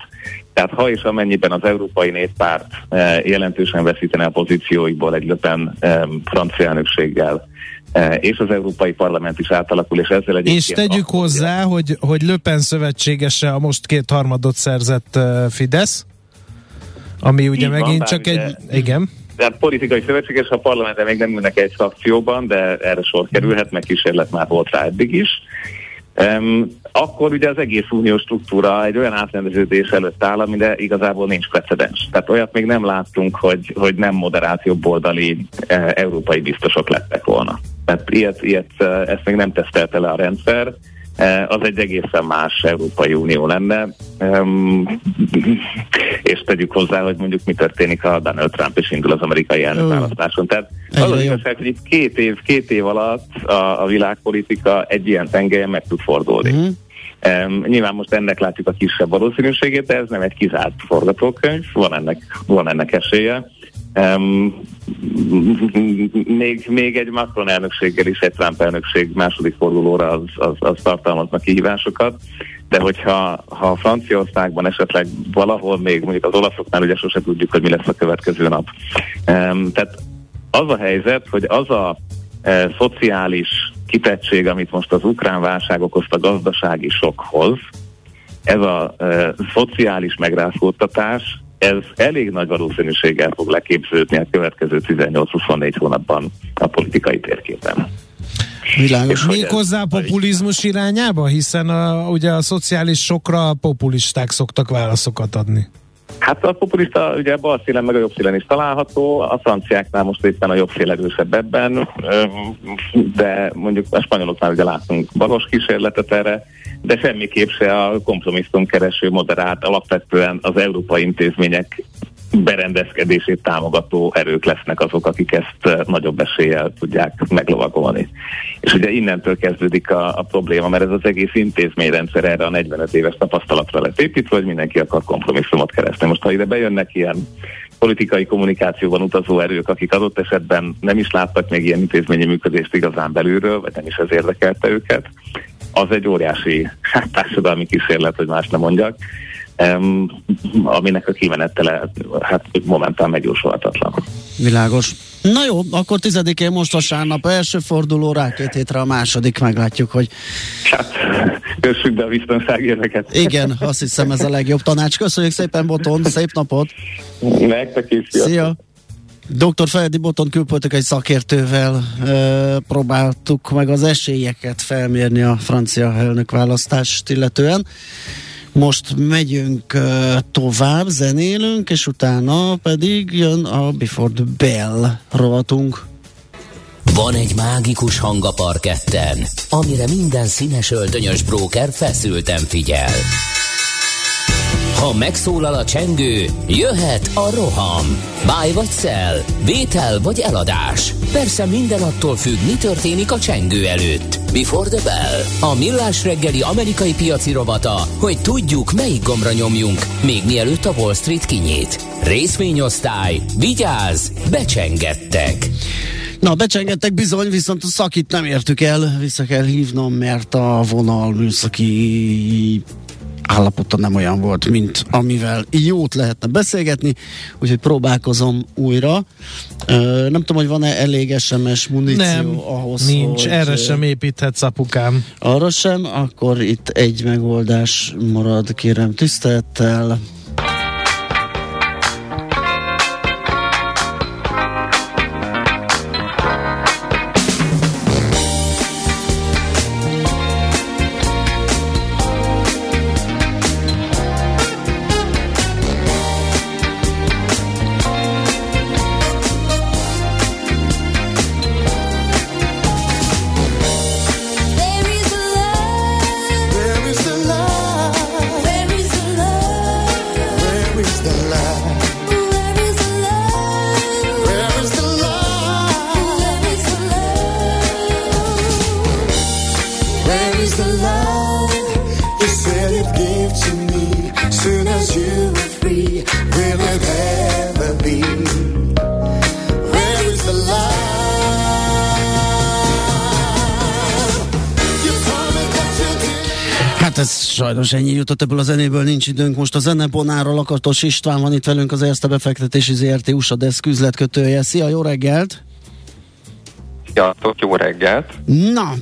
Tehát ha és amennyiben az Európai Néppárt uh, jelentősen veszítene a pozícióiból egy löpen um, francia elnökséggel, uh, és az Európai Parlament is átalakul, és ezzel egy És tegyük hozzá, hogy, hogy Löpen szövetségese a most két harmadot szerzett uh, Fidesz, ami ugye Így megint van, csak egy... Igen. Tehát politikai szövetséges, a parlamenten még nem ülnek egy szakcióban, de erre sor kerülhet, meg kísérlet már volt rá eddig is. Um, akkor ugye az egész uniós struktúra egy olyan átrendeződés előtt áll, amire igazából nincs precedens. Tehát olyat még nem láttunk, hogy, hogy nem moderált jobboldali e, európai biztosok lettek volna. Tehát ilyet, ilyet, e, ezt még nem tesztelte le a rendszer, az egy egészen más Európai Unió lenne. és tegyük hozzá, hogy mondjuk mi történik, ha Donald Trump is indul az amerikai elnökválasztáson. Tehát az az igazság, hogy itt két év, két év alatt a, a világpolitika egy ilyen tengelyen meg tud fordulni. Mm. Um, nyilván most ennek látjuk a kisebb valószínűségét, de ez nem egy kizárt forgatókönyv, van ennek, van ennek esélye. Um, még, még egy Macron elnökséggel is egy Trump elnökség második fordulóra az, az, az tartalmaznak kihívásokat, de hogyha ha Franciaországban esetleg valahol még, mondjuk az olaszoknál ugye sose tudjuk, hogy mi lesz a következő nap. Um, tehát az a helyzet, hogy az a e, szociális kitettség, amit most az ukrán válság okozta gazdasági sokhoz, ez a e, szociális megrázkódtatás, ez elég nagy valószínűséggel fog leképződni a következő 18-24 hónapban a politikai térképen. Világos. Még hozzá a populizmus irányába, hiszen a, ugye a szociális sokra a populisták szoktak válaszokat adni. Hát a populista ugye bal szílen meg a jobb szílen is található, a franciáknál most éppen a jobb szél erősebb ebben, de mondjuk a spanyoloknál ugye látunk balos kísérletet erre, de semmiképp se a kompromisszum kereső moderát, alapvetően az európai intézmények berendezkedését támogató erők lesznek azok, akik ezt nagyobb eséllyel tudják meglovagolni. És ugye innentől kezdődik a, a probléma, mert ez az egész intézményrendszer erre a 45 éves tapasztalatra lett építve, hogy mindenki akar kompromisszumot keresni. Most ha ide bejönnek ilyen politikai kommunikációban utazó erők, akik adott esetben nem is láttak még ilyen intézményi működést igazán belülről, vagy nem is ez érdekelte őket, az egy óriási hát, társadalmi kísérlet, hogy más nem mondjak, um, aminek a kimenetele hát momentán megjósolhatatlan. Világos. Na jó, akkor tizedikén most vasárnap első forduló, rá két hétre a második, meglátjuk, hogy... Hát, kössük be a biztonságérveket. Igen, azt hiszem ez a legjobb tanács. Köszönjük szépen, Boton, szép napot! Nektek is, Szia! Dr. Feledi Boton külpolitikai szakértővel e, próbáltuk meg az esélyeket felmérni a francia elnök választást illetően. Most megyünk uh, tovább, zenélünk, és utána pedig jön a Before the Bell rovatunk. Van egy mágikus hang a parketten, amire minden színes öltönyös bróker feszülten figyel. Ha megszólal a csengő, jöhet a roham. Báj vagy szel, vétel vagy eladás. Persze minden attól függ, mi történik a csengő előtt. Before the bell. A millás reggeli amerikai piaci rovata, hogy tudjuk, melyik gombra nyomjunk, még mielőtt a Wall Street kinyit. Részvényosztály, vigyáz, becsengettek. Na, becsengettek bizony, viszont a szakit nem értük el, vissza kell hívnom, mert a vonal műszaki állapota nem olyan volt, mint amivel jót lehetne beszélgetni, úgyhogy próbálkozom újra. Ö, nem tudom, hogy van-e elég SMS muníció nem, ahhoz, nincs, hogy, erre sem építhetsz apukám. Arra sem, akkor itt egy megoldás marad, kérem tisztelettel. Sajnos ennyi jutott ebből a zenéből, nincs időnk. Most a zeneponára Lakatos István van itt velünk, az Erste befektetési ZRT USA Desk üzletkötője. Szia, jó reggelt! Sziasztok, jó reggelt! Na,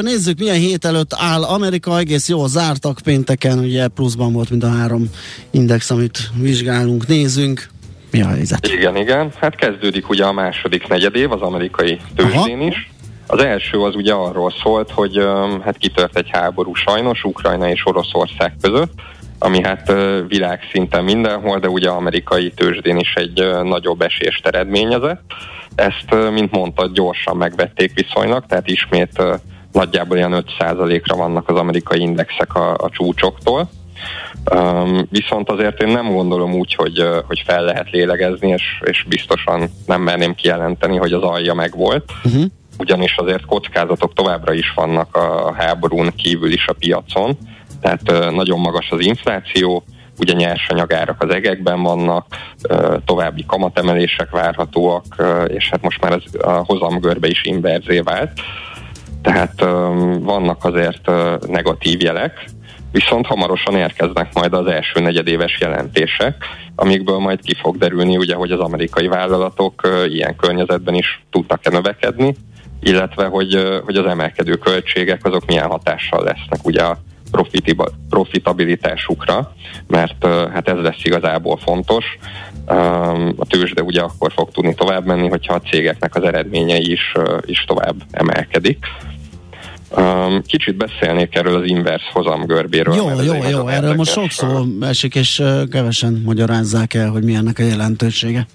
nézzük, milyen hét előtt áll. Amerika egész jól zártak pénteken, ugye pluszban volt mind a három index, amit vizsgálunk, nézünk. Mi a helyzet? Igen, igen. Hát kezdődik ugye a második negyedév az amerikai tőzsdén is. Az első az ugye arról szólt, hogy hát kitört egy háború sajnos Ukrajna és Oroszország között, ami hát világszinten mindenhol, de ugye amerikai tőzsdén is egy nagyobb esést eredményezett. Ezt, mint mondta, gyorsan megvették viszonylag, tehát ismét nagyjából ilyen 5%-ra vannak az amerikai indexek a, a csúcsoktól. Um, viszont azért én nem gondolom úgy, hogy, hogy fel lehet lélegezni, és, és biztosan nem merném kijelenteni, hogy az alja megvolt. Uh-huh ugyanis azért kockázatok továbbra is vannak a háborún kívül is a piacon, tehát nagyon magas az infláció, ugye nyersanyagárak az egekben vannak, további kamatemelések várhatóak, és hát most már ez a hozamgörbe is inverzé vált. Tehát vannak azért negatív jelek, viszont hamarosan érkeznek majd az első negyedéves jelentések, amikből majd ki fog derülni, ugye, hogy az amerikai vállalatok ilyen környezetben is tudnak-e növekedni, illetve hogy, hogy az emelkedő költségek azok milyen hatással lesznek ugye a profitabilitásukra, mert hát ez lesz igazából fontos. A tőzsde ugye akkor fog tudni tovább menni, hogyha a cégeknek az eredményei is, is tovább emelkedik. Kicsit beszélnék erről az inverse hozamgörbéről. Jó, jó, jó, erről most sokszor esik, és kevesen magyarázzák el, hogy mi ennek a jelentősége.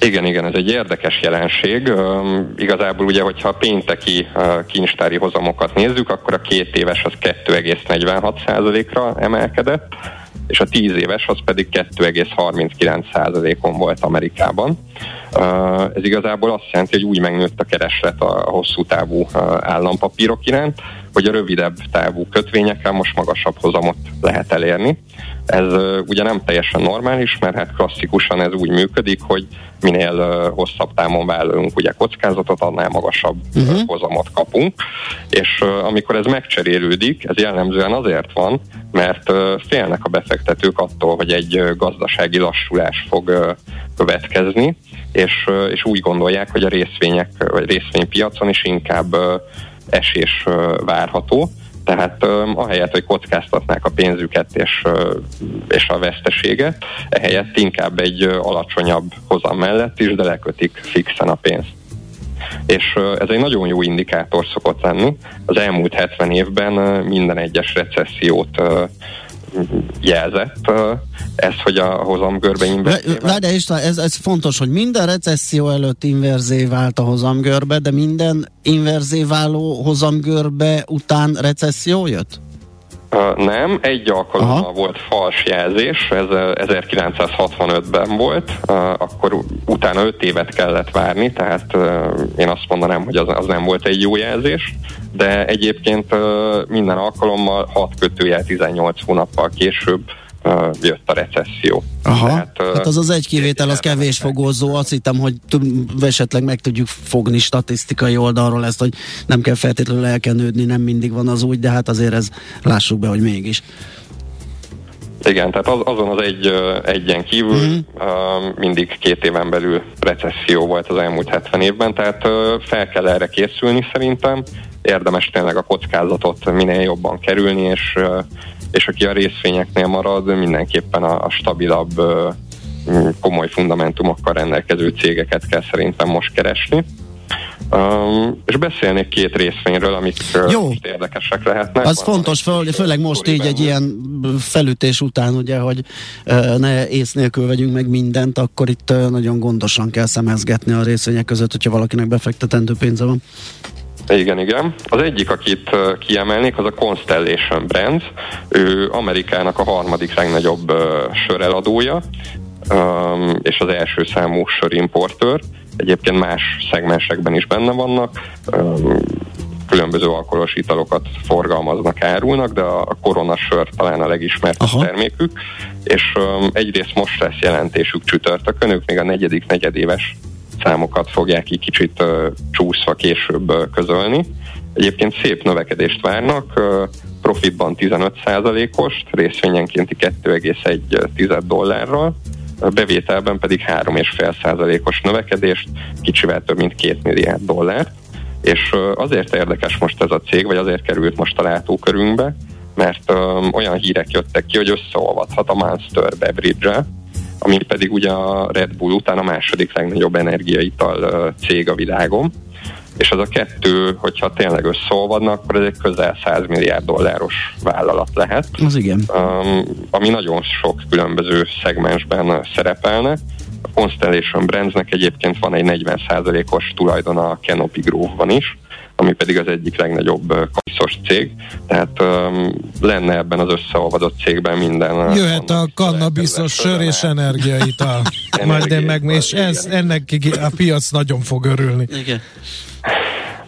Igen, igen, ez egy érdekes jelenség. Um, igazából ugye, hogyha a pénteki uh, kincstári hozamokat nézzük, akkor a két éves az 2,46%-ra emelkedett, és a 10 éves az pedig 2,39%-on volt Amerikában. Ez igazából azt jelenti, hogy úgy megnőtt a kereslet a hosszú távú állampapírok iránt, hogy a rövidebb távú kötvényekkel most magasabb hozamot lehet elérni. Ez ugye nem teljesen normális, mert hát klasszikusan ez úgy működik, hogy minél hosszabb távon vállalunk ugye kockázatot, annál magasabb uh-huh. hozamot kapunk. És amikor ez megcserélődik, ez jellemzően azért van, mert félnek a befektetők attól, hogy egy gazdasági lassulás fog következni, és, és úgy gondolják, hogy a részvények, vagy részvénypiacon is inkább esés várható. Tehát ahelyett, hogy kockáztatnák a pénzüket és, és a veszteséget, ehelyett inkább egy alacsonyabb hozam mellett is, de lekötik fixen a pénzt. És ez egy nagyon jó indikátor szokott lenni. Az elmúlt 70 évben minden egyes recessziót jelzett ez, hogy a hozamgörbe inverzé de István, ez, ez fontos, hogy minden recesszió előtt inverzé vált a hozamgörbe, de minden inverzé váló hozamgörbe után recesszió jött? Nem, egy alkalommal Aha. volt fals jelzés, ez 1965-ben volt, akkor utána 5 évet kellett várni, tehát én azt mondanám, hogy az, az nem volt egy jó jelzés, de egyébként minden alkalommal 6 kötőjel 18 hónappal később jött a recesszió. Aha, Tehát, hát az az egy kivétel, az kevés fogózó. Azt hittem, hogy esetleg meg tudjuk fogni statisztikai oldalról ezt, hogy nem kell feltétlenül elkenődni, nem mindig van az úgy, de hát azért ez lássuk be, hogy mégis. Igen, tehát az, azon az egy egyen kívül uh-huh. uh, mindig két éven belül recesszió volt az elmúlt 70 évben, tehát uh, fel kell erre készülni szerintem. Érdemes tényleg a kockázatot minél jobban kerülni, és és aki a részvényeknél marad, mindenképpen a, a stabilabb, komoly fundamentumokkal rendelkező cégeket kell szerintem most keresni. Um, és beszélnék két részvényről, amik Jó. érdekesek lehetnek. Az Van fontos, föl, főleg most így benne. egy ilyen felütés után, ugye, hogy uh, ne ész nélkül vegyünk meg mindent, akkor itt uh, nagyon gondosan kell szemezgetni a részvények között, hogyha valakinek befektetendő pénze van. Igen, igen. Az egyik, akit kiemelnék, az a Constellation Brands. Ő Amerikának a harmadik legnagyobb söreladója, és az első számú sörimportőr. Egyébként más szegmensekben is benne vannak különböző alkoholos italokat forgalmaznak, árulnak, de a korona sör talán a legismertebb Aha. termékük, és um, egyrészt most lesz jelentésük csütörtökön, ők még a negyedik negyedéves számokat fogják így kicsit csúszva később közölni. Egyébként szép növekedést várnak, profitban 15%-os, részvényenkénti 2,1 dollárral, bevételben pedig 3,5%-os növekedést, kicsivel több mint 2 milliárd dollárt. És azért érdekes most ez a cég, vagy azért került most a látókörünkbe, mert olyan hírek jöttek ki, hogy összeolvadhat a Monster beverage ami pedig ugye a Red Bull után a második legnagyobb energiaital cég a világon. És az a kettő, hogyha tényleg összeolvadnak, akkor ez egy közel 100 milliárd dolláros vállalat lehet. Az igen. Um, ami nagyon sok különböző szegmensben szerepelne. A Constellation Brandsnek egyébként van egy 40%-os tulajdona a Canopy Grove-ban is, ami pedig az egyik legnagyobb kaiszos cég, tehát um, lenne ebben az összeolvadott cégben minden. Jöhet a kannabiszos sör és energiaital. Majd én meg, és ez, ennek a piac nagyon fog örülni. Igen.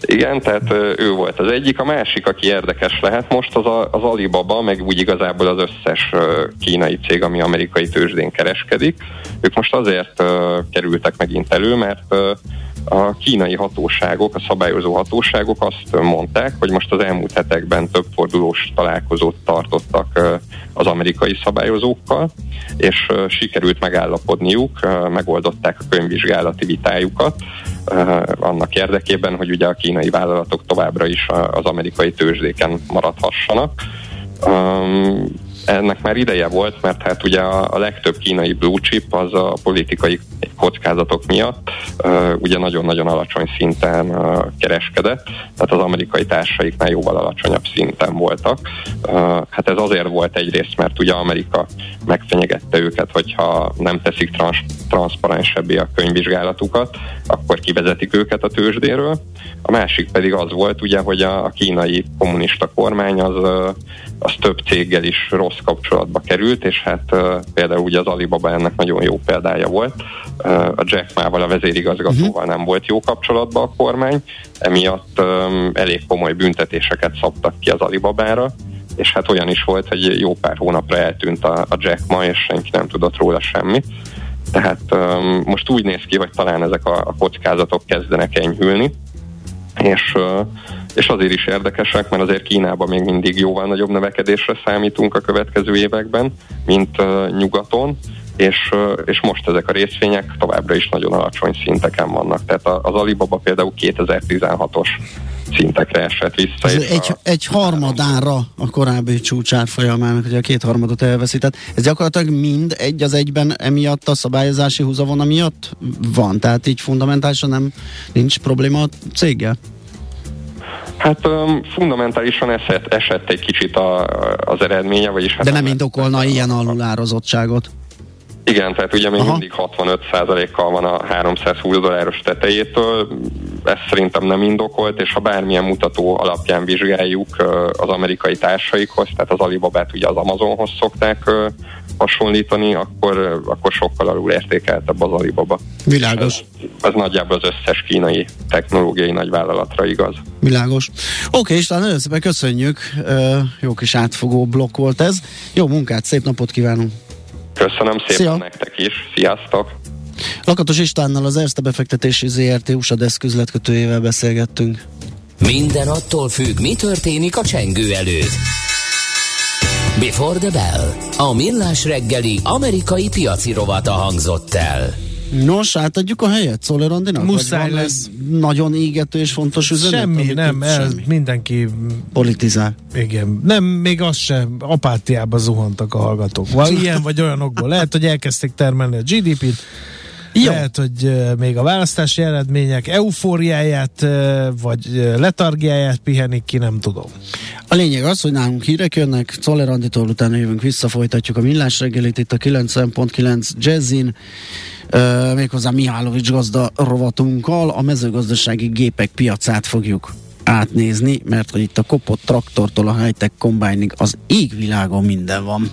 Igen, tehát ő volt az egyik. A másik, aki érdekes lehet most, az a, az Alibaba, meg úgy igazából az összes kínai cég, ami amerikai tőzsdén kereskedik. Ők most azért kerültek megint elő, mert a kínai hatóságok, a szabályozó hatóságok azt mondták, hogy most az elmúlt hetekben több fordulós találkozót tartottak az amerikai szabályozókkal, és sikerült megállapodniuk, megoldották a könyvvizsgálati vitájukat, annak érdekében, hogy ugye a kínai vállalatok továbbra is az amerikai tőzsdéken maradhassanak ennek már ideje volt, mert hát ugye a, a legtöbb kínai blue chip az a politikai kockázatok miatt uh, ugye nagyon-nagyon alacsony szinten uh, kereskedett, tehát az amerikai társaiknál jóval alacsonyabb szinten voltak. Uh, hát ez azért volt egyrészt, mert ugye Amerika megfenyegette őket, hogyha nem teszik trans- transzparensebbé a könyvvizsgálatukat, akkor kivezetik őket a tőzsdéről. A másik pedig az volt ugye, hogy a, a kínai kommunista kormány az, az több céggel is rossz kapcsolatba került, és hát például ugye az Alibaba ennek nagyon jó példája volt. A Jack Mával, a vezérigazgatóval uh-huh. nem volt jó kapcsolatban a kormány, emiatt elég komoly büntetéseket szabtak ki az Alibabára, és hát olyan is volt, hogy jó pár hónapra eltűnt a, a Jack Ma, és senki nem tudott róla semmit. Tehát um, most úgy néz ki, hogy talán ezek a, a kockázatok kezdenek enyhülni, és, uh, és azért is érdekesek, mert azért Kínában még mindig jóval nagyobb növekedésre számítunk a következő években, mint uh, nyugaton, és, és most ezek a részvények továbbra is nagyon alacsony szinteken vannak. Tehát az Alibaba például 2016-os szintekre esett vissza. Ez egy, a, egy harmadára a korábbi csúcsár folyamának, hogy a két harmadot elveszített. Ez gyakorlatilag mind egy az egyben emiatt a szabályozási húzavona miatt van, tehát így fundamentálisan nem nincs probléma a céggel? Hát um, fundamentálisan esett, esett egy kicsit a, az eredménye, vagyis... Hát De nem indokolna ilyen alulározottságot? Igen, tehát ugye még Aha. mindig 65%-kal van a 320 dolláros tetejétől, ez szerintem nem indokolt, és ha bármilyen mutató alapján vizsgáljuk az amerikai társaikhoz, tehát az Alibabát ugye az Amazonhoz szokták hasonlítani, akkor, akkor sokkal alul értékeltebb az Alibaba. Világos. Ez, ez nagyjából az összes kínai technológiai nagyvállalatra igaz. Világos. Oké, okay, István, nagyon szépen köszönjük. Jó kis átfogó blokk volt ez. Jó munkát, szép napot kívánunk! Köszönöm szépen Szia. nektek is. Sziasztok! Lakatos Istvánnal az Erste befektetési ZRT USA deszküzletkötőjével beszélgettünk. Minden attól függ, mi történik a csengő előtt. Before the Bell. A millás reggeli amerikai piaci rovata hangzott el. Nos, átadjuk a helyet Szoller Andinak? Muszáj lesz. Nagyon égető és fontos üzenet? Semmi, nem, el, semmi. mindenki politizál. Igen, nem, még az sem, apátiába zuhantak a hallgatók. Val ilyen vagy olyanokból. Lehet, hogy elkezdték termelni a GDP-t, jó. Lehet, hogy még a választási eredmények eufóriáját, vagy letargiáját pihenik ki, nem tudom. A lényeg az, hogy nálunk hírek jönnek, Czoller Anditól utána jövünk vissza, folytatjuk a millás reggelit itt a 90.9 Jazzin, méghozzá Mihálovics gazda rovatunkkal, a mezőgazdasági gépek piacát fogjuk átnézni, mert hogy itt a kopott traktortól a high-tech combining az égvilágon minden van.